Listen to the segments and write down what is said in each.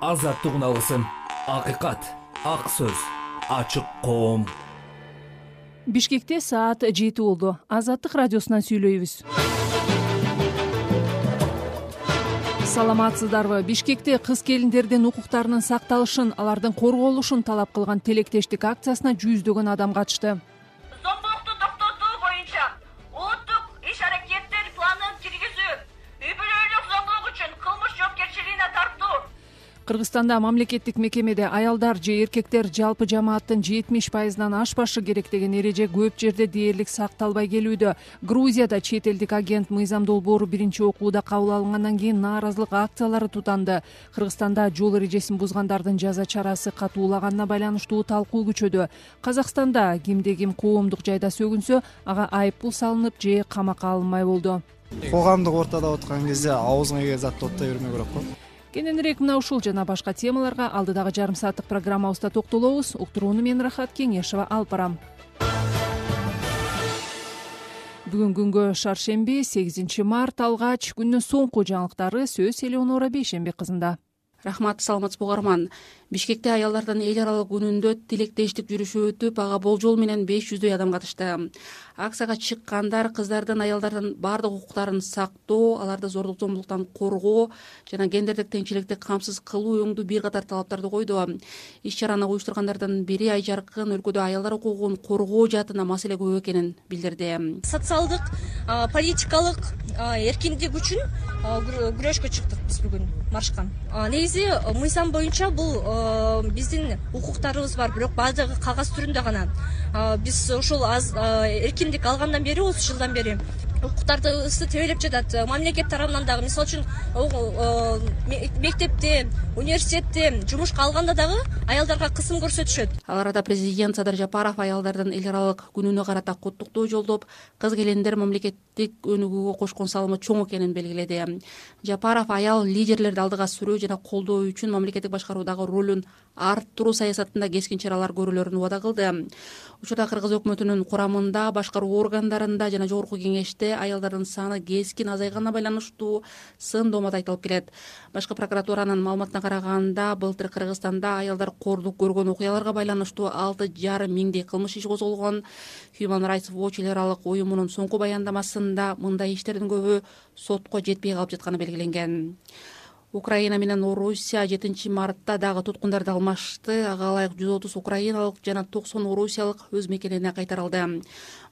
азаттык үналысын акыйкат ак сөз ачык коом. Бишкекте саат жети болду. Азаттык радиосунан сүйлөйбүз. Саламатсыздарбы? Бишкекте кыз келиндердин укуктарынын сакталышын алардын корголушун талап кылган тилектештик акциясына жүздөгөн адам катышты кыргызстанда мамлекеттик мекемеде аялдар же эркектер жалпы жамааттын жетимиш пайызынан ашпашы керек деген эреже көп жерде дээрлик сакталбай келүүдө. Грузияда чет элдик агент мыйзам долбоору биринчи окууда кабыл алынгандан кийин нааразылык акциялары тутанды. Кыргызстанда жол эрежесин бузгандардын жаза чарасы катуулаганына байланыштуу талкуу күчөдө казакстанда кимде ким коомдук жайда сөгүнсө ага айып пул салынып же камакка алынмай болду. Коомдук ортодо отурган кезде абызыңа келген затты оттой бермөө керек го кененирээк мына ушул жана башка темаларга алдыдагы жарым сааттык программабызда токтолобуз. Уктурууну мен рахат кеңешова алып барам. Бүгүн күнгө шаршемби сегизинчи март алгач күндүн соңку жаңылыктары сөз элеонора бейшенбек кызында. Рахмат саламатсызбы угарман бишкекте аялдардын эл аралык күнүндө тилектештик жүрүшү өтүп ага болжол менен беш жүздөй адам катышты акцияга чыккандар кыздардын аялдардын баардык укуктарын сактоо аларды зордук зомбулуктан коргоо жана гендердик теңчиликти камсыз кылуу өңдүү бир катар талаптарды койду. Иш чараны уюштургандардын бири айжаркын өлкөдө аялдар укугун коргоо жаатында маселе көп экенин билдирди. Социалдык политикалык эркиндик үчүн күрөшкө чыктык биз бүгүн маршка негизи мыйзам боюнча бул биздин укуктарыбыз бар. Бирок баардыгы кагаз түрүндө гана биз ушул аз алгандан бери отуз жылдан бери укуктарыбызды тебелеп жатат. Мамлекет тарабынан дагы мисалы үчүн мектепте университетте жумушка алганда дагы аялдарга кысым көрсөтүшөт. Ал арада президент садыр жапаров аялдардын эл аралык күнүнө карата куттуктоо жолдоп кыз келиндер мамлекеттик өнүгүүгө кошкон салымы чоң экенин белгиледи. Жапаров аял лидерлерди алдыга сүрүү жана колдоо үчүн мамлекеттик башкаруудагы ролун арттыруу саясатында кескин чаралар көрүлөрүн убада кылды. Учурда кыргыз өкмөтүнүн курамында башкаруу органдарында жана жогорку кеңеште аялдардын саны кескин азайганына байланыштуу сын доомат айтылып келет. Башкы прокуратуранын маалыматына караганда былтыр кыргызстанда аялдар кордук көргөн окуяларга байланыштуу алты жарым миңдей кылмыш иши козголгон human rights watch эл аралык уюмунун соңку баяндамасында мындай иштердин көбү сотко жетпей калып жатканы белгиленген украина менен орусия жетинчи мартта дагы туткундарды алмашты. Ага ылайык жүз отуз украиналык жана токсон орусиялык өз мекенине кайтарылды.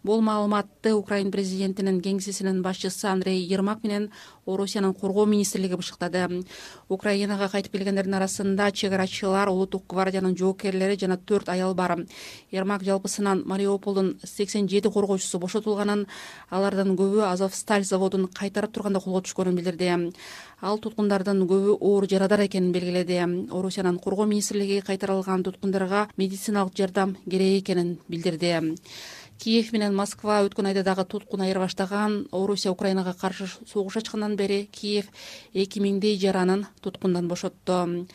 Бул маалыматты украин президентинин кеңсесинин башчысы андрей ермак менен орусиянын коргоо министрлиги бышыктады украинага кайтып келгендердин арасында чек арачылар улуттук гвардиянын жоокерлери жана төрт аял бар. Ермак жалпысынан мариуполдун сексен жети коргоочусу бошотулганын алардын көбү азовсталь заводун кайтарып турганда колго түшкөнүн билдирди. Ал туткундардын көбү оор жарадар экенин белгиледи. Орусиянын коргоо министрлиги кайтарылган туткундарга медициналык жардам керек экенин билдирди киев менен москва өткөн айда дагы туткун айыра баштаган орусия украинага каршы согуш ачкандан бери киев эки миңдей жаранын туткундан бошотту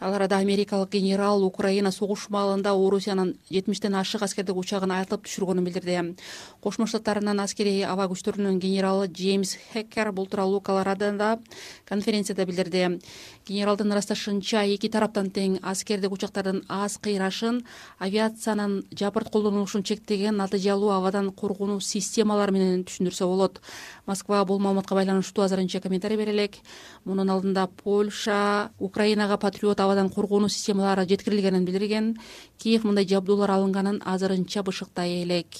ал арада америкалык генерал украина согуш маалында орусиянын жетимиштен ашык аскердик учагын атып түшүргөнүн билдирди. Кошмо штаттарынын аскерий аба күчтөрүнүн генералы джеймс хеккер бул тууралуу колорадода конференцияда билдирди. Генералдын ырасташынча эки тараптан тең аскердик учактардын аз кыйрашын авиациянын жапырт колдонулушун чектеген натыйжалуу абадан коргонуу системалары менен түшүндүрсө болот. Москва бул маалыматка байланыштуу азырынча комментарий бере элек мунун алдында польша украинага патриот абадан коргонуу системалары жеткирилгенин билдирген киев мындай жабдуулар алынганын азырынча бышыктай элек.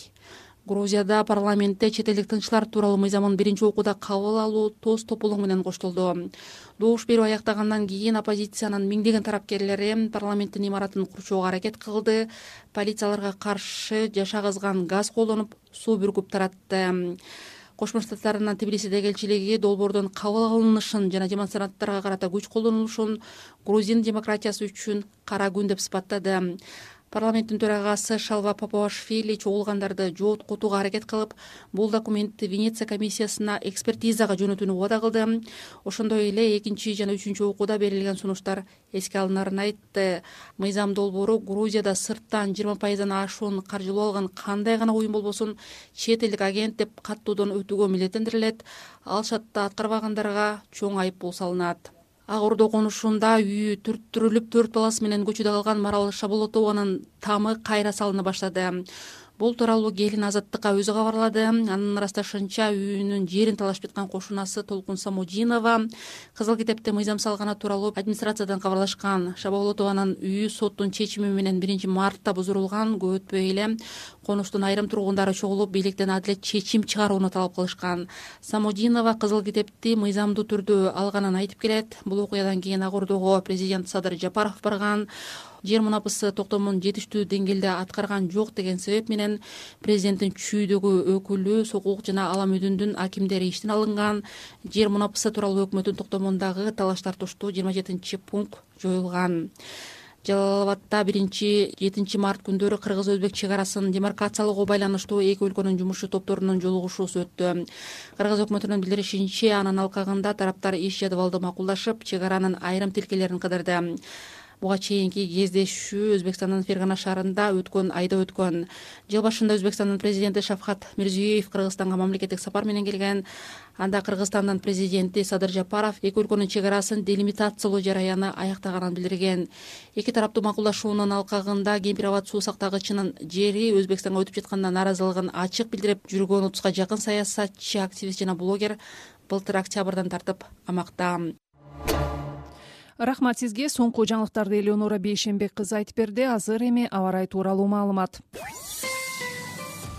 Грузияда парламентте чет элдик тыңчылар тууралуу мыйзамын биринчи окууда кабыл алуу тоз тополоң менен коштолду. Добуш берүү аяктагандан кийин оппозициянын миңдеген тарапкерлери парламенттин имаратын курчоого аракет кылды. Полиция аларга каршы жаша кызган газ колдонуп суу бүркүп таратты кошмо штаттарынын тбилисидеги элчилиги долбоордун кабыл алынышын жана демонстранттарга карата күч колдонулушун грузин демократиясы үчүн кара күн деп сыпаттады парламенттин төрагасы шалва папуашвили чогулгандарды жооткотууга аракет кылып бул документти венеция комиссиясына экспертизага жөнөтүүнү убада кылды. Ошондой эле экинчи жана үчүнчү окууда берилген сунуштар эске алынарын айтты. Мыйзам долбоору грузияда сырттан жыйырма пайыздан ашуун каржылоо алган кандай гана уюм болбосун чет элдик агент деп каттоодон өтүүгө милдеттендирилет. Ал шартты аткарбагандарга чоң айып пул салынат ак ордо конушунда үйү түрттүрүлүп төрт баласы менен көчөдө калган марал шаболотованын тамы кайра салына баштады бул тууралуу келин азаттыкка өзү кабарлады. Анын ырасташынча үйүнүн жерин талашып жаткан кошунасы толкун самудинова кызыл китепте мыйзам салганы тууралуу администрациядан кабарлашкан. Шаболотованын үйү соттун чечими менен биринчи мартта бузурулган. Көп өтпөй эле конуштун айрым тургундары чогулуп бийликтен адилет чечим чыгарууну талап кылышкан. Самудинова кызыл китепти мыйзамдуу түрдө алганын айтып келет. Бул окуядан кийин ак ордого президент садыр жапаров барган жер мунапысы токтомун жетиштүү деңгээлде аткарган жок деген себеп менен президенттин чүйдөгү өкүлү сокук жана ала мөдүндүн акимдери иштен алынган жер мунапысы тууралуу өкмөттүн токтомундагы талаш тартыштуу жыйырма жетинчи пункт жоюлган. Жалал абадта биринчи жетинчи март күндөрү кыргыз өзбек чек арасын демаркациялоого байланыштуу эки өлкөнүн жумушчу топторунун жолугушуусу өттү. Кыргыз өкмөтүнүн билдиришинче анын алкагында тараптар иш жадыбалды макулдашып чек аранын айрым тилкелерин кыдырды буга чейинки кездешүү өзбекстандын фергана шаарында өткөн айда өткөн жыл башында өзбекстандын президенти шавкат мирзиеев кыргызстанга мамлекеттик сапар менен келген. Анда кыргызстандын президенти садыр жапаров эки өлкөнүн чек арасын делимитациялоо жараяны аяктаганын билдирген. Эки тараптуу макулдашуунун алкагында кемпир абад суу сактагычынын жери өзбекстанга өтүп жатканына нааразылыгын ачык билдирип жүргөн отузга жакын саясатчы активист жана блогер былтыр октябрдан тартып камакта рахмат сизге. Соңку жаңылыктарды элеонора бейшенбек кызы айтып берди. Азыр эми аба ырайы тууралуу маалымат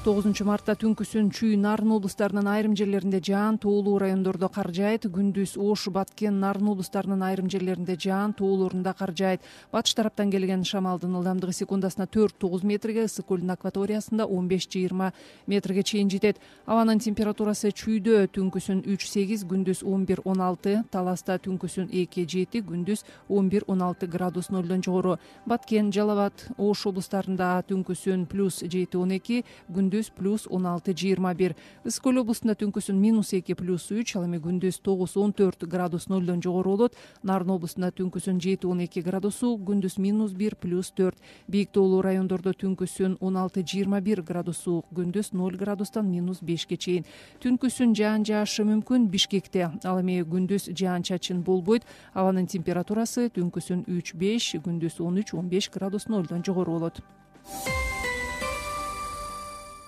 тогузунчу мартта түнкүсүн чүй нарын облустарынын айрым жерлеринде жаан тоолуу райондордо кар жаайт күндүз ош баткен нарын облустарынын айрым жерлеринде жаан тоолорунда кар жаайт батыш тараптан келген шамалдын ылдамдыгы секундасына төрт тогуз метрге ысык көлдүн акваториясында он беш жыйырма метрге чейин жетет. Абанын температурасы чүйдө түнкүсүн үч сегиз күндүз он бир он алты таласта түнкүсүн эки жети күндүз он бир он алты градус нолдон жогору. Баткен жалал абад ош облустарында түнкүсүн плюс жети он эки күндүз плюс он алты жыйырма бир. Ысык көл облустунда түнкүсүн минус эки плюс үч. Ал эми күндүз тогуз он төрт градус нолдон жогору болот нарын облустунда түнкүсүн жети он эки градусу күндүз минус бир плюс төрт. Бийик тоолуу райондордо түнкүсүн он алты жыйырма бир градус суук күндүз ноль градустан минус бешке чейин. Түнкүсүн жаан жаашы мүмкүн бишкекте. Ал эми күндүз жаан чачын болбойт. Абанын температурасы түнкүсүн үч беш күндүз он үч он беш градус нолдон жогору болот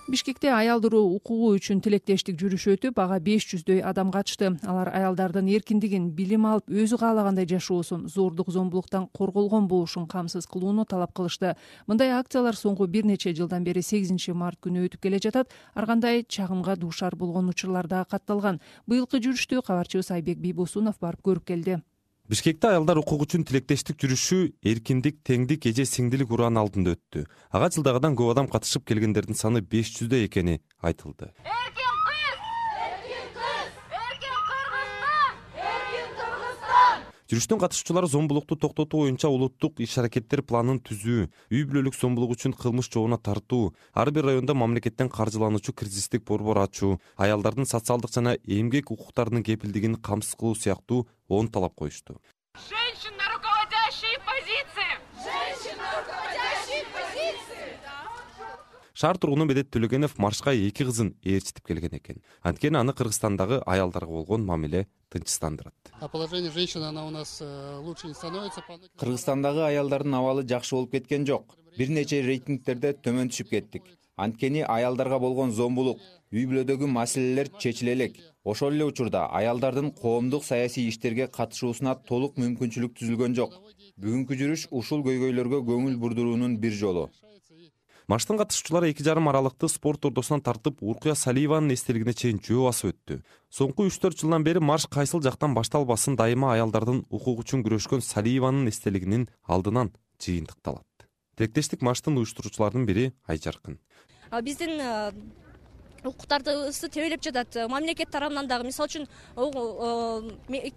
бишкекте аялдыруу укугу үчүн тилектештик жүрүшү өтүп ага беш жүздөй адам катышты. Алар аялдардын эркиндигин билим алып өзү каалагандай жашоосун зордук зомбулуктан корголгон болушун камсыз кылууну талап кылышты. Мындай акциялар соңку бир нече жылдан бери сегизинчи март күнү өтүп келе жатат. Ар кандай чагымга дуушар болгон учурлар дагы катталган. Быйылкы жүрүштү кабарчыбыз айбек бийбосунов барып көрүп келди бишкекте аялдар укугу үчүн тилектештик жүрүшү эркиндик теңдик эже сиңдилик ураанын алдында өттү. Ага жылдагыдан көп адам катышып келгендердин саны беш жүздөй экени айтылды жүрүштүн катышуучулары зомбулукту токтотуу боюнча улуттук иш аракеттер планын түзүү үй бүлөлүк зомбулук үчүн кылмыш жообуна тартуу ар бир райондо мамлекеттен каржылануучу кризистик борбор ачуу аялдардын социалдык жана эмгек укуктарынын кепилдигин камсыз кылуу сыяктуу он талап коюшту шаар тургуну медет төлөгенов маршка эки кызын ээрчитип келген экен. Анткени аны кыргызстандагы аялдарга болгон мамиле тынчсыздандырат. А положение женщин она у нас э, лучше не становится кыргызстандагы аялдардын абалы жакшы болуп кеткен жок. Бир нече рейтингтерде төмөн түшүп кеттик. Анткени аялдарга болгон зомбулук үй бүлөдөгү маселелер чечиле элек. Ошол эле учурда аялдардын коомдук саясий иштерге катышуусуна толук мүмкүнчүлүк түзүлгөн жок. Бүгүнкү жүрүш ушул көйгөйлөргө көңүл бурдуруунун бир жолу марштын катышуучулары эки жарым аралыкты спорт ордосунан тартып уркуя салиеванын эстелигине чейин жөө басып өттү. Соңку үч төрт жылдан бери марш кайсыл жактан башталбасын дайыма аялдардын укугу үчүн күрөшкөн салиеванын эстелигинин алдынан жыйынтыкталат тилектештик марштын уюштуруучуларынын бири айжаркын биздин укуктарыбызды тебелеп жатат. Мамлекет тарабынан дагы мисалы үчүн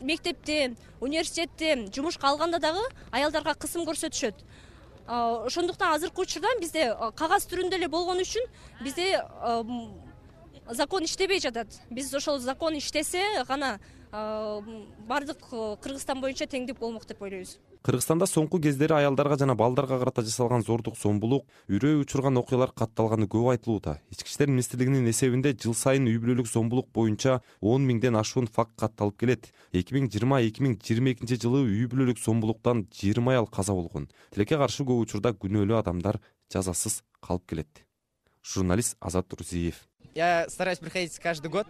мектепте университетте жумушка алганда дагы аялдарга кысым көрсөтүшөт ошондуктан азыркы учурда бизде кагаз түрүндө эле болгону үчүн бизде закон иштебей жатат. Биз ошол закон иштесе гана баардык кыргызстан боюнча теңдик болмок деп ойлойбуз. Кыргызстанда соңку кездери аялдарга жана балдарга карата жасалган зордук зомбулук үрөй учурган окуялар катталганы көп айтылууда. Ички иштер министрлигинин эсебинде жыл сайын үй бүлөлүк зомбулук боюнча он миңден ашуун факт катталып келет. Эки миң жыйырма эки миң жыйырма экинчи жылы үй бүлөлүк зомбулуктан жыйырма аял каза болгон. Тилекке каршы көп учурда күнөөлүү адамдар жазасыз калып келет. Журналист азат рузиев. Я стараюсь приходить каждый год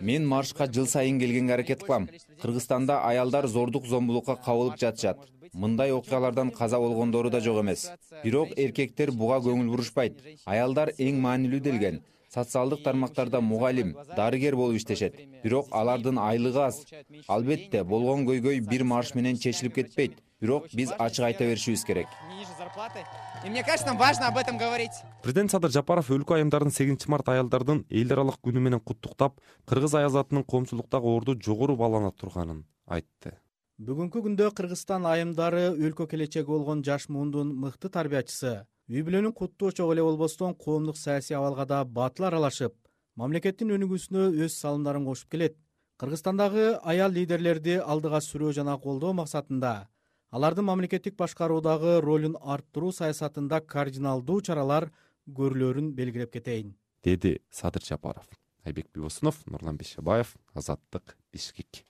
мен маршка жыл сайын келгенге аракет кылам. Кыргызстанда аялдар зордук зомбулукка кабылып жатышат. Мындай окуялардан каза болгондору да жок эмес. Бирок эркектер буга көңүл бурушпайт. Аялдар эң маанилүү делген. Социалдык тармактарда мугалим дарыгер болуп иштешет. Бирок алардын айлыгы аз. Албетте болгон көйгөй бир марш менен чечилип кетпейт бирок биз ачык айта беришибиз керек. Ниже зарплаты? И мне кажется нам важно об этом говорить. Президент садыр жапаров өлкө айымдарын сегизинчи март аялдардын эл аралык күнү менен куттуктап кыргыз аялзатынын коомчулуктагы орду жогору баалана турганын айтты. Бүгүнкү күндө кыргызстан айымдары өлкө келечеги болгон жаш муундун мыкты тарбиячысы үй бүлөнүн куттуу очогу эле болбостон коомдук саясий абалга да батыл аралашып мамлекеттин өнүгүүсүнө өз салымдарын кошуп келет. Кыргызстандагы аял лидерлерди алдыга сүрөө жана колдоо максатында алардын мамлекеттик башкаруудагы ролун арттыруу саясатында кардиналдуу чаралар көрүлөрүн белгилеп кетейин деди садыр жапаров айбек бийбосунов нурлан бейшебаев азаттык бишкек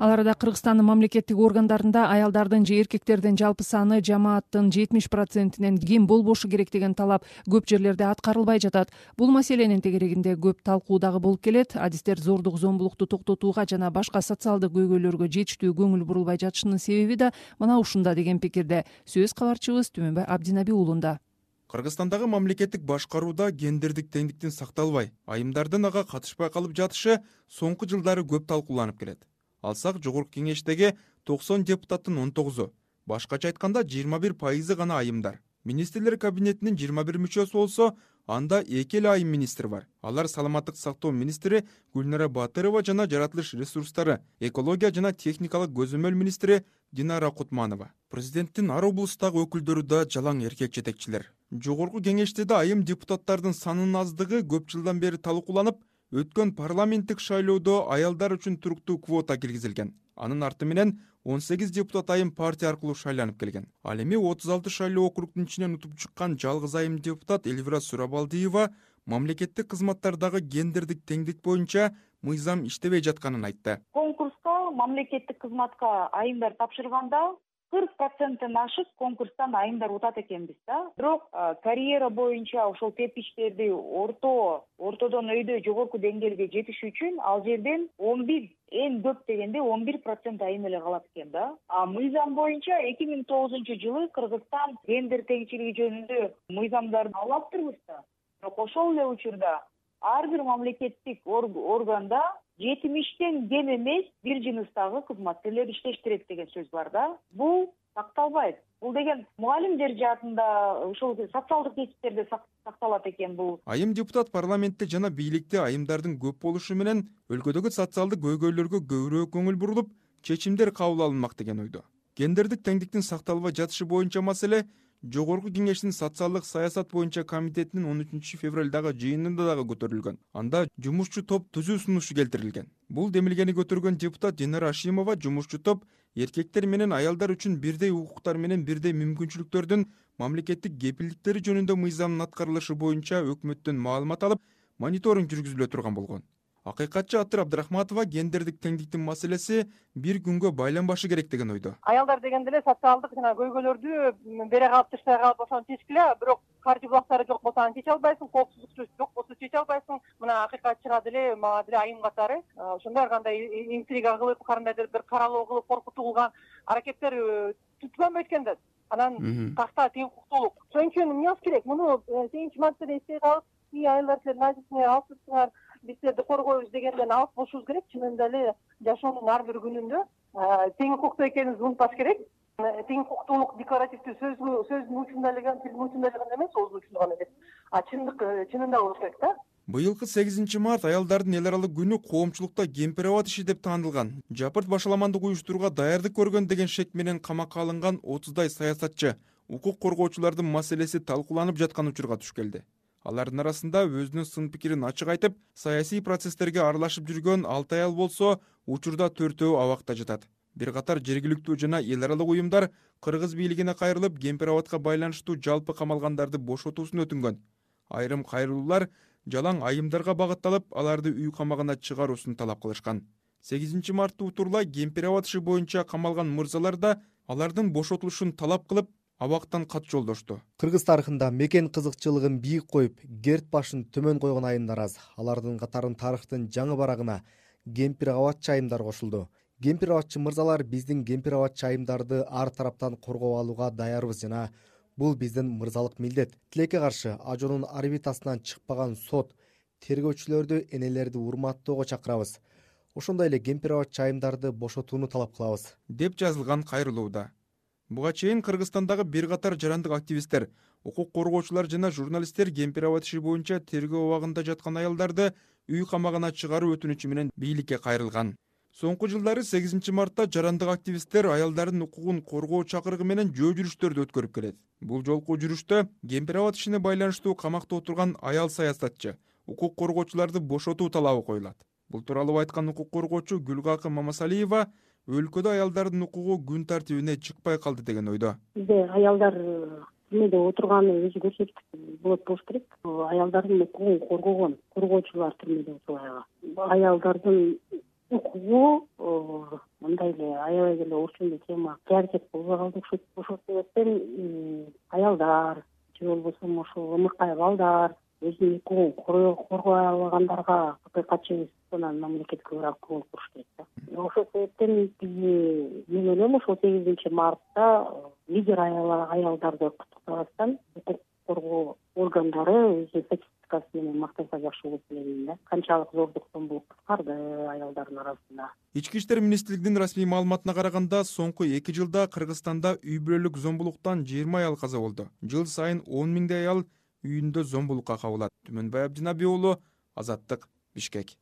ал арада кыргызстандын мамлекеттик органдарында аялдардын же эркектердин жалпы саны жамааттын жетимиш процентинен кем болбошу керек деген талап көп жерлерде аткарылбай жатат. Бул маселенин тегерегинде көп талкуу дагы болуп келет. Адистер зордук зомбулукту токтотууга жана башка социалдык көйгөйлөргө жетиштүү көңүл бурулбай жатышынын себеби да мына ушунда деген пикирде. Сөз кабарчыбыз түмөнбай абдинаби уулунда кыргызстандагы мамлекеттик башкарууда гендердик теңдиктин сакталбай айымдардын ага катышпай калып жатышы соңку жылдары көп талкууланып келет алсак жогорку кеңештеги токсон депутаттын он тогузу. Башкача айтканда жыйырма бир пайызы гана айымдар. Министрлер кабинетинин жыйырма бир мүчөсү болсо анда эки эле айым министр бар. Алар саламаттык сактоо министри гүлнара батырова жана жаратылыш ресурстары экология жана техникалык көзөмөл министри динара кутманова. Президенттин ар облустагы өкүлдөрү да жалаң эркек жетекчилер. Жогорку кеңеште да айым депутаттардын санынын аздыгы көп жылдан бери талкууланып өткөн парламенттик шайлоодо аялдар үчүн туруктуу квота киргизилген. Анын арты менен он сегиз депутат айым партия аркылуу шайланып келген. Ал эми отуз алты шайлоо округдун ичинен утуп чыккан жалгыз айым депутат элвира сурабалдиева мамлекеттик кызматтардагы гендердик теңдик боюнча мыйзам иштебей жатканын айтты. Конкурска мамлекеттик кызматка айымдар тапшырганда кырк проценттен ашык конкурстан айымдар утат экенбиз да. Бирок карьера боюнча ошол тепкичтерди орто ортодон өйдө жогорку деңгээлге жетиш үчүн ал жерден он бир эң көп дегенде он бир процент айым эле калат экен да. А мыйзам боюнча эки миң тогузунчу жылы кыргызстан гендер теңчилиги жөнүндө мыйзамдарды алаптырбыз да. Бирок ошол эле учурда ар бир мамлекеттик органда жетимиштен кем эмес бир жыныстагы кызматкерлер иштештирет деген сөз бар да. Бул сакталбайт. Бул деген мугалимдер жаатында ушул социалдык кесиптерде сакталат экен бул. Айым депутат парламентте жана бийликте айымдардын көп болушу менен өлкөдөгү социалдык көйгөйлөргө көбүрөөк көңүл бурулуп чечимдер кабыл алынмак деген ойдо. Гендердик теңдиктин сакталбай жатышы боюнча маселе жогорку кеңештин социалдык саясат боюнча комитетинин он үчүнчү февралдагы жыйынында дагы көтөрүлгөн. Анда жумушчу топ түзүү сунушу келтирилген. Бул демилгени көтөргөн депутат динара ашимова жумушчу топ эркектер менен аялдар үчүн бирдей укуктар менен бирдей мүмкүнчүлүктөрдүн мамлекеттик кепилдиктери жөнүндө мыйзамдын аткарылышы боюнча өкмөттөн маалымат алып мониторинг жүргүзүлө турган болгон акыйкатчы атыр абдрахматова гендердик теңдиктин маселеси бир күнгө байланбашы керек деген ойдо. Аялдар дегенде эле социалдык жана көйгөйлөрдү бере калып тыштай калып ошону чечкиле бирок каржы булактары жок болсо аны чече албайсың коопсуздук жок болсо чече албайсың. Мына акыйкат чыга деле мага деле айым катары. Ошондой ар кандай интрига кылып кандайдыр бир каралоо кылып коркутуу кылган аракеттер э, түзбөмбөйт экен да. Анан такта тең укуктуулук ошон үчүн эмне кылыш керек? Муну э, сегизинчи мартта эстей калып ии аялдар силер мажлисиңер алыпсызсыңар биз силерди коргойбуз дегенден алыс болушубуз керек. Чынында эле жашоонун ар бир күнүндө тең укуктуу экенибизди унутпаш керек. Тең укуктуулук декларативдүү сөзгө сөздүн учунда эле тилдин учунда эле гана эмес ооздун учунда гана эмес. А чындык э, чынында болуш керек да. Быйылкы сегизинчи март аялдардын эл аралык күнү коомчулукта кемпирабад иши деп тааныдылган жапырт башаламандык уюштурууга даярдык көргөн деген шек менен камакка алынган отуздай саясатчы укук коргоочулардын маселеси талкууланып жаткан учурга туш келди алардын арасында өзүнүн сын пикирин ачык айтып саясий процесстерге аралашып жүргөн алты аял болсо учурда төртөө абакта жатат. Бир катар жергиликтүү жана эл аралык уюмдар кыргыз бийлигине кайрылып кемпир байланыштуу жалпы камалгандарды бошотуусун өтүнгөн. Айрым кайрылуулар жалаң айымдарга багытталып аларды үй камагына чыгаруусун талап кылышкан. Сегизинчи мартты утурлай кемпир абад иши боюнча камалган мырзалар да алардын бошотулушун талап кылып абактан кат жолдошту. Кыргыз тарыхында мекен кызыкчылыгын бийик коюп керт башын төмөн койгон айымдар аз. Алардын катарын тарыхтын жаңы барагына кемпир абадчы айымдар кошулду. Кемпир абадчы мырзалар биздин кемпир абадчы айымдарды ар тараптан коргоп алууга даярбыз жана бул биздин мырзалык милдет. Тилекке каршы ажоонун орбитасынан чыкпаган сот тергөөчүлөрдү энелерди урматтоого чакырабыз. Ошондой эле кемпир абадчы айымдарды бошотууну талап кылабыз. Деп жазылган кайрылууда буга чейин кыргызстандагы бир катар жарандык активисттер укук коргоочулар жана журналисттер кемпир абад иши боюнча тергөө абагында жаткан аялдарды үй камагына чыгаруу өтүнүчү менен бийликке кайрылган. Соңку жылдары сегизинчи мартта жарандык активисттер аялдардын укугун коргоо чакырыгы менен жөө жүрүштөрдү өткөрүп келет. Бул жолку жүрүштө кемпир абад ишине байланыштуу камакта отурган аял саясатчы укук коргоочуларды бошотуу талабы коюлат. Бул тууралуу айткан укук коргоочу гүлкакы мамасалиева өлкөдө аялдардын укугу күн тартибине чыкпай калды деген ойдо. Бизде аялдар түрмөдө отурганы өзү көрсөткүч болот болуш керек. Аялдардын укугун коргогон коргоочулар түрмөдө отурбайбы аялдардын укугу мындай эле аябай эле орчундуу тема приоритет болбой калды окшойт ошол себептен аялдар же болбосо ошол ымыркай балдар өзүнүн укугун коргой албагандарга акыйкатчыбыз анан мамлекет көбүрөөк көңүл буруш керек да ошол себептен биз мен ойлойм ошол сегизинчи мартта лидер аялдарды куттуктабастан укук коргоо органдары өзүнүн статистикасы менен мактанса жакшы болот эле дейм да. Канчалык зордук зомбулук кыскарды аялдардын арасында. Ички иштер министрлигинин расмий маалыматына караганда соңку эки жылда кыргызстанда үй бүлөлүк зомбулуктан жыйырма аял каза болду. Жыл сайын он миңдей аял үйүндө зомбулукка кабылат. Түмөнбай абдинаби уулу азаттык бишкек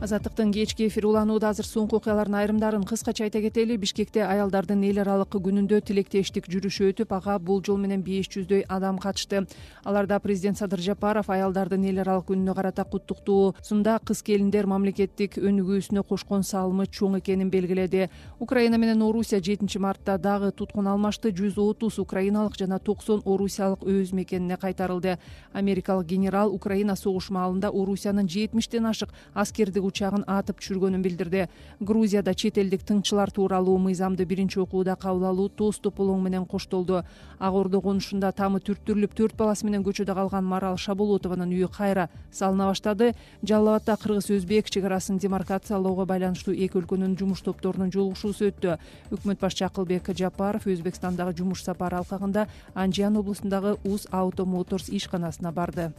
азаттыктын кечки эфири уланууда азыр соңку окуялардын айрымдарын кыскача айта кетели. Бишкекте аялдардын эл аралык күнүндө тилектештик жүрүшү өтүп ага бул жол менен беш жүздөй адам катышты. Аларда президент садыр жапаров аялдардын эл аралык күнүнө карата куттуктуусунда кыз келиндер мамлекеттик өнүгүүсүнө кошкон салымы чоң экенин белгиледи. Украина менен орусия жетинчи мартта дагы туткун алмашты жүз отуз украиналык жана токсон орусиялык өз мекенине кайтарылды. Америкалык генерал украина согуш маалында орусиянын жетимиштен ашык аскердик учагын атып түшүргөнүн билдирди. Грузияда чет элдик тыңчылар тууралуу мыйзамды биринчи окууда кабыл алуу тоз тополоң менен коштолду. Ак ордо конушунда тамы түрттүрүлүп төрт баласы менен көчөдө калган марал шаболотованын үйү кайра салына баштады. Жалал абадда кыргыз өзбек чек арасын демаркациялоого байланыштуу эки өлкөнүн жумуш топторунун жолугушуусу өттү. Өкмөт башчы акылбек жапаров өзбекстандагы жумуш сапары алкагында анжиан облусундагы уз ауто моторс ишканасына барды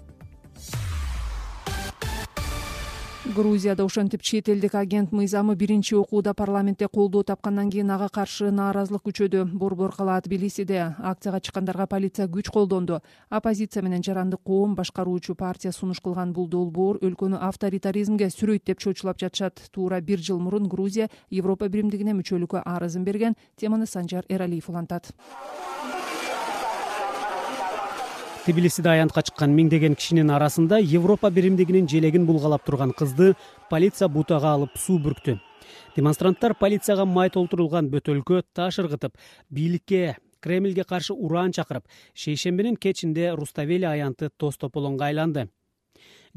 грузияда ошентип чет элдик агент мыйзамы биринчи окууда парламентте колдоо тапкандан кийин ага каршы нааразылык күчөдү. Борбор кала тбилисиде. Акцияга чыккандарга полиция күч колдонду. Оппозиция менен жарандык коом башкаруучу партия сунуш кылган бул долбоор өлкөнү авторитаризмге сүрөйт деп чочулап жатышат. Туура бир жыл мурун грузия европа биримдигине мүчөлүккө арызын берген теманы санжар эралиев улантат тбилисиде аянтка чыккан миңдеген кишинин арасында европа биримдигинин желегин булгалап турган кызды полиция бутага алып суу бүрктү. Демонстранттар полицияга май толтурулган бөтөлкө таш ыргытып бийликке кремльге каршы ураан чакырып шейшембинин кечинде руставели аянты тоз тополоңго айланды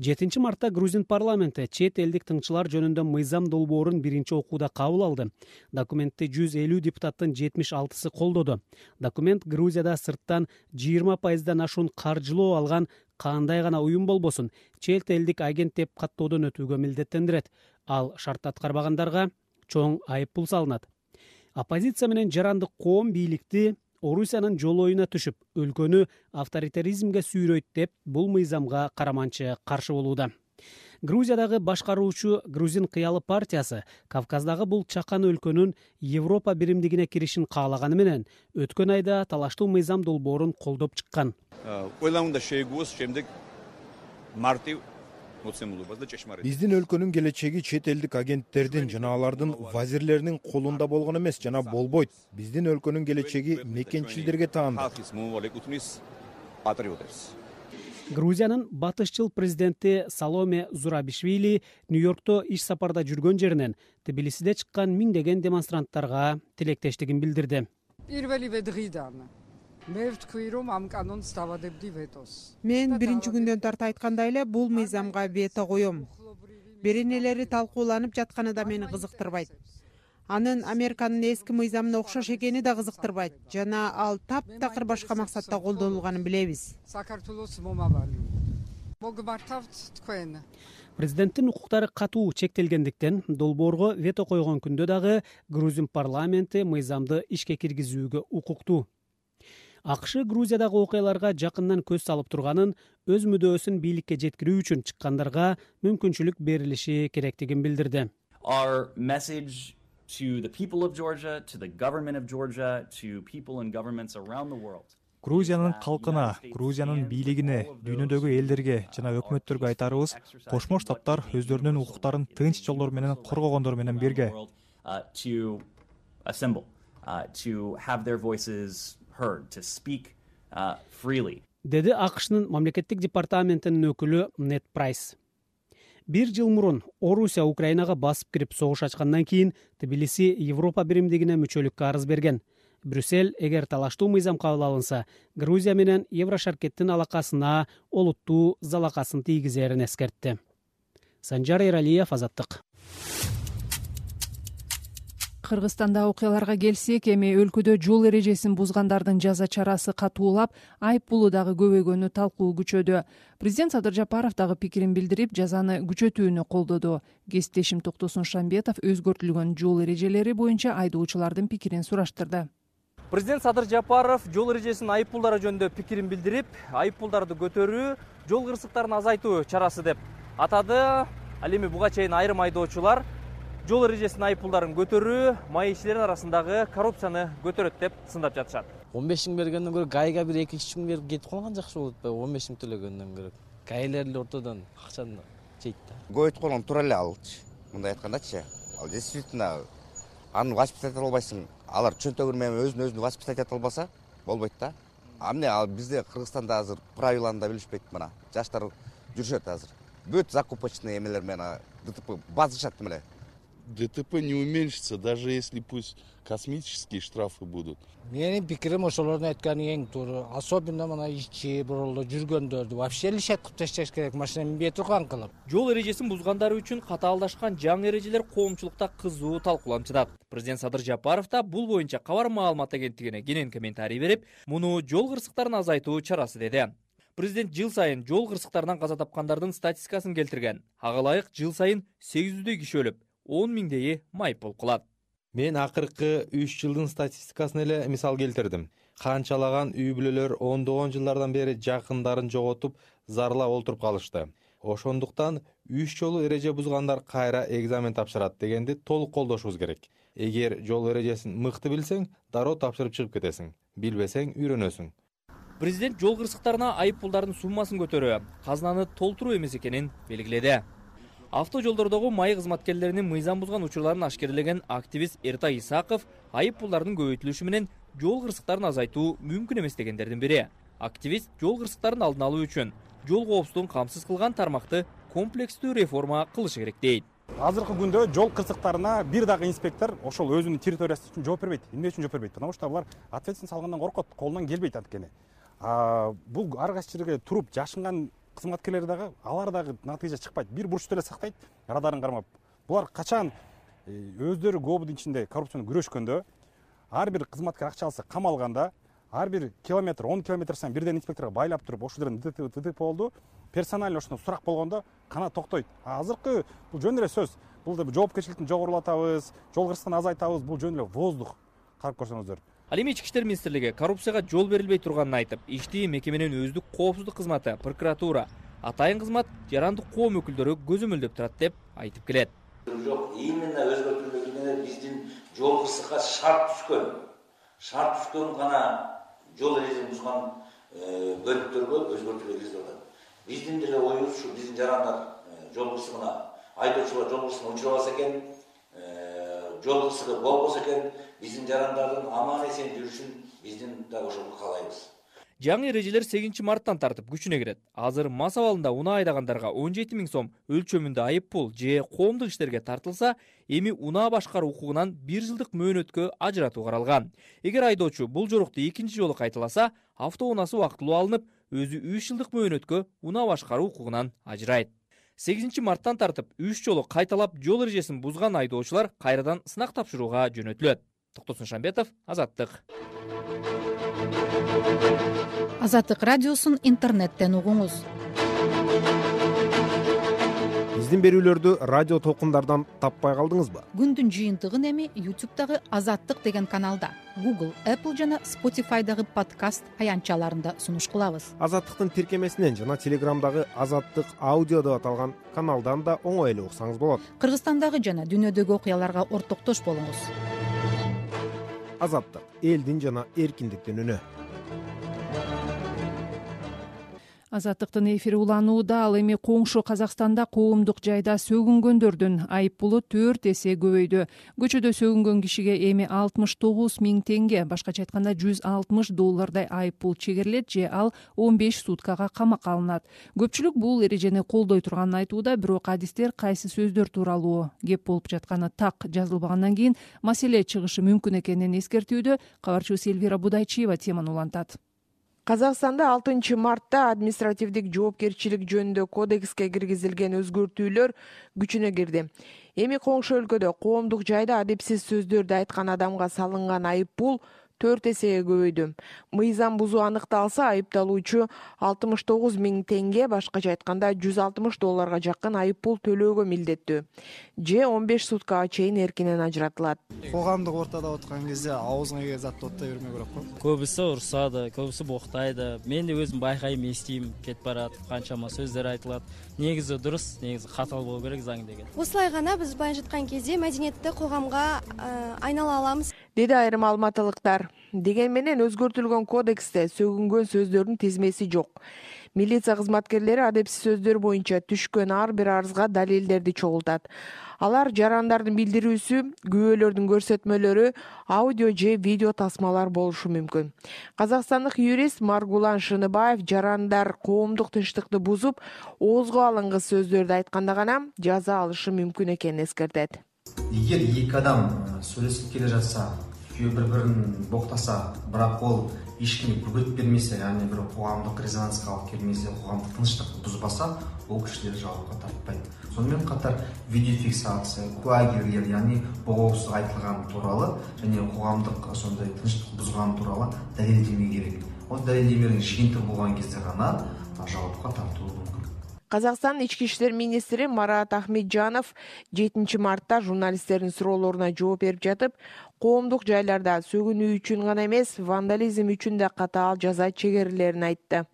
жетинчи мартта грузин парламенти чет элдик тыңчылар жөнүндө мыйзам долбоорун биринчи окууда кабыл алды. Документти жүз элүү депутаттын жетимиш алтысы колдоду. Документ грузияда сырттан жыйырма пайыздан ашуун каржылоо алган кандай гана уюм болбосун чет элдик агент деп каттоодон өтүүгө милдеттендирет. Ал шартты аткарбагандарга чоң айып пул салынат. Оппозиция менен жарандык коом бийликти орусиянын жолоюна түшүп өлкөнү авторитаризмге сүйрөйт деп бул мыйзамга караманчы каршы болууда. Грузиядагы башкаруучу грузин кыялы партиясы кавказдагы бул чакан өлкөнүн европа биримдигине киришин каалаганы менен өткөн айда талаштуу мыйзам долбоорун колдоп чыккан биздин өлкөнүн келечеги чет элдик агенттердин жана алардын вазирлеринин колунда болгон эмес жана болбойт. Биздин өлкөнүн келечеги мекенчилдерге таандык. Грузиянын батышчыл президенти саломе зурабишвили нью йоркто иш сапарда жүргөн жеринен тбилисиде чыккан миңдеген демонстранттарга тилектештигин билдирди мен биринчи күндөн тарта айткандай эле бул мыйзамга вето коем беренелери талкууланып жатканы да мени кызыктырбайт. анын американын эски мыйзамына окшош экени да кызыктырбайт. жана ал таптакыр башка максатта колдонулганын билебиз. Президенттин укуктары катуу чектелгендиктен долбоорго вето койгон күндө дагы грузин парламенти мыйзамды ишке киргизүүгө укуктуу акш грузиядагы окуяларга жакындан көз салып турганын өз мүдөөсүн бийликке жеткирүү үчүн чыккандарга мүмкүнчүлүк берилиши керектигин билдирди. Грузиянын калкына грузиянын бийлигине дүйнөдөгү элдерге жана өкмөттөргө айтарыбыз кошмо штаттар өздөрүнүн укуктарын тынч жолдор менен коргогондор менен бирге uh, деди акшнын мамлекеттик департаментинин өкүлү нет прайс. Бир жыл мурун орусия украинага басып кирип согуш ачкандан кийин тбилиси европа биримдигине мүчөлүккө арыз берген. Брюссель эгер талаштуу мыйзам кабыл алынса грузия менен еврошаркеттин алакасына олуттуу залакасын тийгизерин эскертти санжар эралиев азаттык кыргызстандагы окуяларга келсек эми өлкөдө жол эрежесин бузгандардын жаза чарасы катуулап айып пулу дагы көбөйгөнү талкуу күчөдү. Президент садыр жапаров дагы пикирин билдирип жазаны күчөтүүнү колдоду. Кесиптешим токтосун шамбетов өзгөртүлгөн жол эрежелери боюнча айдоочулардын пикирин сураштырды. Президент садыр жапаров жол эрежесинин айып пулдары жөнүндө пикирин билдирип айып пулдарды көтөрүү жол кырсыктарын азайтуу чарасы деп атады. Ал эми буга чейин айрым айдоочулар жол эрежесинин айып пулдарын көтөрүү маекчилердин арасындагы коррупцияны көтөрөт деп сындап жатышат. Он беш миң бергенден көрө гайга бир эки үч миң берип кетип калган жакшы болот атпайбы он беш миң төлөгөндөн көрө. Гаилер эле ортодон акчаны жейт да. Көбөйтүп койгон туура эле алчы. Мындай айткандачы ал действительно аны воспитать эте албайсың алар чөнтөгү менен өзүн өзү воспитать эте албаса болбойт да. А эмне ал бизде кыргызстанда азыр правиланы да билишпейт мына. Жаштар жүрүшөт азыр. Бүт закупочный эмелер менен дтп базышат тим эле дтп не уменьшится даже если пусть космические штрафы будут. Менин пикирим ошолордун айтканы эң туура особенно мына ичип ролдо жүргөндөрдү вообще лишать кылып ташташ керек машина минбей турган кылып? Жол эрежесин бузгандар үчүн катаалдашкан жаңы эрежелер коомчулукта кызуу талкууланып жатат президент садыр жапаров да бул боюнча кабар маалымат агенттигине кенен комментарий берип муну жол кырсыктарын азайтуу чарасы деди. Президент жыл сайын жол кырсыктарынан каза тапкандардын статистикасын келтирген. Ага ылайык жыл сайын сегиз жүздөй киши өлүп он миңдейи майып болуп калат мен акыркы үч жылдын статистикасын эле мисал келтирдим. Канчалаган үй бүлөлөр ондогон жылдардан бери жакындарын жоготуп зарлап олтуруп калышты. Ошондуктан үч жолу эреже бузгандар кайра экзамен тапшырат дегенди толук колдошубуз керек. Эгер жол эрежесин мыкты билсең дароо тапшырып чыгып кетесиң. Билбесең үйрөнөсүң. Президент жол кырсыктарына айып пулдардын суммасын көтөрүү казынаны толтуруу эмес экенин белгиледи авто жолдордогу маек кызматкерлеринин мыйзам бузган учурларын ашкерелеген активист эртай исаков айып пулдардын көбөйтүлүшү менен жол кырсыктарын азайтуу мүмкүн эмес дегендердин бири. Активист жол кырсыктарын алдын алуу үчүн жол коопсуздугун камсыз кылган тармакты комплекстүү реформа кылышы керек дейт. Азыркы күндө жол кырсыктарына бир дагы инспектор ошол өзүнүн территориясы үчүн жооп бербейт эмне үчүн жооп бербейт? Потому что булар ответственность алгандан коркот колунан келбейт анткени. Бул ар кайсы жерге туруп жашынган кызматкерлер дагы алар дагы натыйжа чыкпайт. Бир бурчту эле сактайт радарын кармап. Булар качан э, өздөрү кобудун ичинде коррупция менен күрөшкөндө ар бир кызматкер акча алса камалганда ар бир километр он километр сайын бирден инспекторго байлап туруп ошол жерден дтп болду. Персонально ошондо сурак болгондо кана токтойт. Азыркы бул жөн эле сөз. Бул жоопкерчиликти жогорулатабыз жол кырсыктын азайтабыз бул жөн эле воздух карап көрсөңүздөр ал эми ички иштер министрлиги коррупцияга жол берилбей турганын айтып ишти мекеменин өздүк коопсуздук кызматы прокуратура атайын кызмат жарандык коом өкүлдөрү көзөмөлдөп турат деп айтып келет. Жок именно өзгөртүлбөгөн биздин жол кырсыкка шарт түшкөн. Шарт түшкөн гана жол эрежесин бузган э, бөлүктөргө өзгөртүүлөр киргизип атат биздин деле оюбуз ушу биздин жарандар э, жол кырсыгына айдоочулар жол кырсыгына учурабаса экен э, жол кырсыгы болбосо экен биздин жарандардын аман эсен жүрүшүн биздин дагы ошол каалайбыз. Жаңы эрежелер сегизинчи марттан тартып күчүнө кирет. Азыр мас абалында унаа айдагандарга он жети миң сом өлчөмүндө айып пул же коомдук иштерге тартылса эми унаа башкаруу укугунан бир жылдык мөөнөткө ажыратуу каралган. Эгер айдоочу бул жорукту экинчи жолу кайталаса автоунаасы убактылуу алынып өзү үч жылдык мөөнөткө унаа башкаруу укугунан ажырайт. Сегизинчи марттан тартып үч жолу кайталап жол эрежесин бузган айдоочулар кайрадан сынак тапшырууга жөнөтүлөт токтосун шамбетов азаттык. Азаттык радиосун интернеттен угуңуз. Биздин берүүлөрдү радио толкундардан таппай калдыңызбы? Күндүн жыйынтыгын эми ютубтагы азаттык деген каналда. Google apple жана spotifydагы подкаст аянтчаларында сунуш кылабыз. Азаттыктын тиркемесинен жана телеграмдагы азаттык аудио деп аталган каналдан да оңой эле уксаңыз болот. Кыргызстандагы жана дүйнөдөгү окуяларга ортоктош болуңуз азаттык элдин жана эркиндиктин үнү азаттыктын эфири уланууда ал эми коңшу казакстанда коомдук жайда сөгүнгөндөрдүн айып пулу төрт эсе көбөйдү. Көчөдө сөгүнгөн кишиге эми алтымыш тогуз миң теңге башкача айтканда жүз алтымыш доллардай айып пул чегерилет же ал он беш суткага камакка алынат. Көпчүлүк бул эрежени колдой турганын айтууда бирок адистер кайсы сөздөр тууралуу кеп болуп жатканы так жазылбагандан кийин маселе чыгышы мүмкүн экенин эскертүүдө кабарчыбыз элвира будайчиева теманы улантат казакстанда алтынчы мартта административдик жоопкерчилик жөнүндө кодекске киргизилген өзгөртүүлөр күчүнө кирди. Эми коңшу өлкөдө коомдук жайда адепсиз сөздөрдү айткан адамга салынган айып пул төрт эсеге көбөйдү. Мыйзам бузуу аныкталса айыпталуучу алтымыш тогуз миң теңге башкача айтканда жүз алтымыш долларга жакын айып пул төлөөгө милдеттүү. Же он беш суткага чейин эркинен ажыратылат. Коомдук ортодо отурган кезде абызыңа келген затты оттой бермөө керек го көбүсү урушсады көбүсү боктойду мен да өзүм байкайм эстейм кетип баратып канчама сөздөр айтылат негизи дурус негизи катаал болуу керек заң деген. Осулай гана биз баян жаткан кезде маданияттуу койгамга айнала алабыз деди айрым алматылыктар. Дегени менен өзгөртүлгөн кодексте сөгүнгөн сөздөрдүн тизмеси жок. Милиция кызматкерлери адепсиз сөздөр боюнча түшкөн ар бир арызга далилдерди чогултат. Алар жарандардын билдирүүсү күбөлөрдүн көрсөтмөлөрү аудио же видео тасмалар болушу мүмкүн. Казакстандык юрист маргулан шыныбаев жарандар коомдук тынчтыкты бузуп оозго алынгыс сөздөрдү айтканда гана жаза алышы мүмкүн экенин эскертет эгер эки адам сүйлөшүп келе жатса экөө бири бирин боктаса бирок ол эч кимге бөгөт бермесе яны бир коомдук резонанска алып келмесе коомдук тынчтыкты бузбаса бул кишилер жоопко тартпайт. Сонун менен катар видеофиксация кулагерлер яны бообсуз айтылган тууралуу және коомдук ошондой тынчтыкты бузган тууралуу далилдеме керек. Ол далилдемелер жыйынтык болгон кезде гана жоопко тартуу мүмкүн казакстандын ички иштер министри марат ахметжанов жетинчи мартта журналисттердин суроолоруна жооп берип жатып коомдук жайларда сөгүнүү үчүн гана эмес вандализм үчүн да катаал жаза чегерилерин айтты.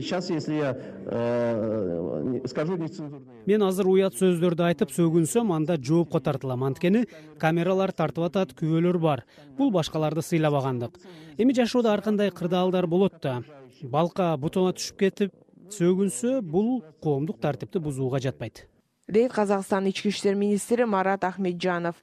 Сейчас если я э, скажу нецензурные мен азыр уят сөздөрдү айтып сөгүнсөм анда жоопко тартылам анткени камералар тартып атат күбөлөр бар. Бул башкаларды сыйлабагандык. Эми жашоодо ар кандай кырдаалдар болот да. Балка бутуңа түшүп кетип сөгүнсө бул коомдук тартипти бузууга жатпайт. Дейт казакстандын ички иштер министри марат ахметжанов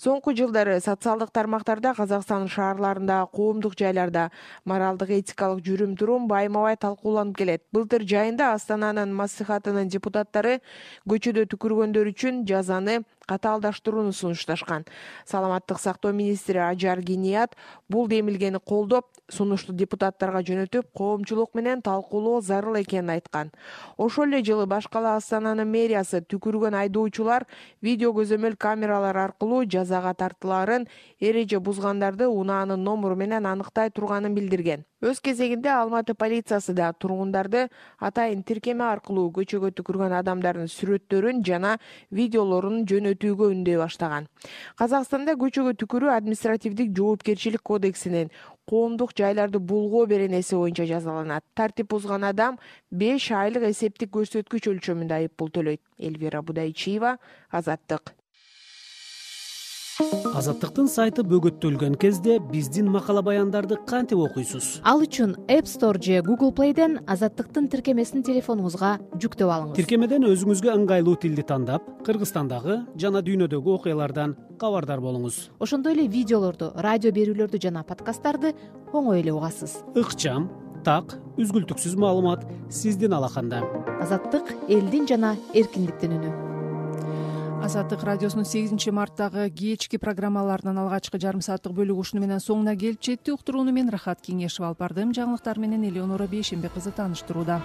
соңку жылдары социалдык тармактарда казакстандын шаарларындагы коомдук жайларда моралдык этикалык жүрүм турум байма бай талкууланып келет. Былтыр жайында астананын маслихатынын депутаттары көчөдө түкүргөндөр үчүн жазаны катаалдаштырууну сунушташкан. Саламаттык сактоо министри ажар киният бул демилгени колдоп сунушту депутаттарга жөнөтүп коомчулук менен талкуулоо зарыл экенин айткан. Ошол эле жылы баш кала астананын мэриясы түкүргөн айдоочулар видео көзөмөл камералар аркылуу жазага тартылаарын эреже бузгандарды унаанын номуру менен аныктай турганын билдирген өз кезегинде алматы полициясы да тургундарды атайын тиркеме аркылуу көчөгө түкүргөн адамдардын сүрөттөрүн жана видеолорун жөнөтүүгө үндөй баштаган. Казакстанда көчөгө түкүрүү административдик жоопкерчилик кодексинин коомдук жайларды булгоо беренеси боюнча жазаланат. Тартип бузган адам беш айлык эсептик көрсөткүч өлчөмүндө айып пул төлөйт. Элвира будайчиева азаттык азаттыктын сайты бөгөттөлгөн кезде биздин макала баяндарды кантип окуйсуз? Ал үчүн app store же google playден азаттыктын тиркемесин телефонуңузга жүктөп алыңыз. Тиркемеден өзүңүзгө ыңгайлуу тилди тандап кыргызстандагы жана дүйнөдөгү окуялардан кабардар болуңуз. Ошондой эле видеолорду радио берүүлөрдү жана подкасттарды оңой эле угасыз. Ыкчам так үзгүлтүксүз маалымат сиздин алаканда. Азаттык элдин жана эркиндиктин үнү азаттык радиосунун сегизинчи марттагы кечки программаларынын алгачкы жарым сааттык бөлүгү ушуну менен соңуна келип жетти уктурууну мен рахат кеңешова алып бардым. Жаңылыктар менен элеонора бейшембек кызы тааныштырууда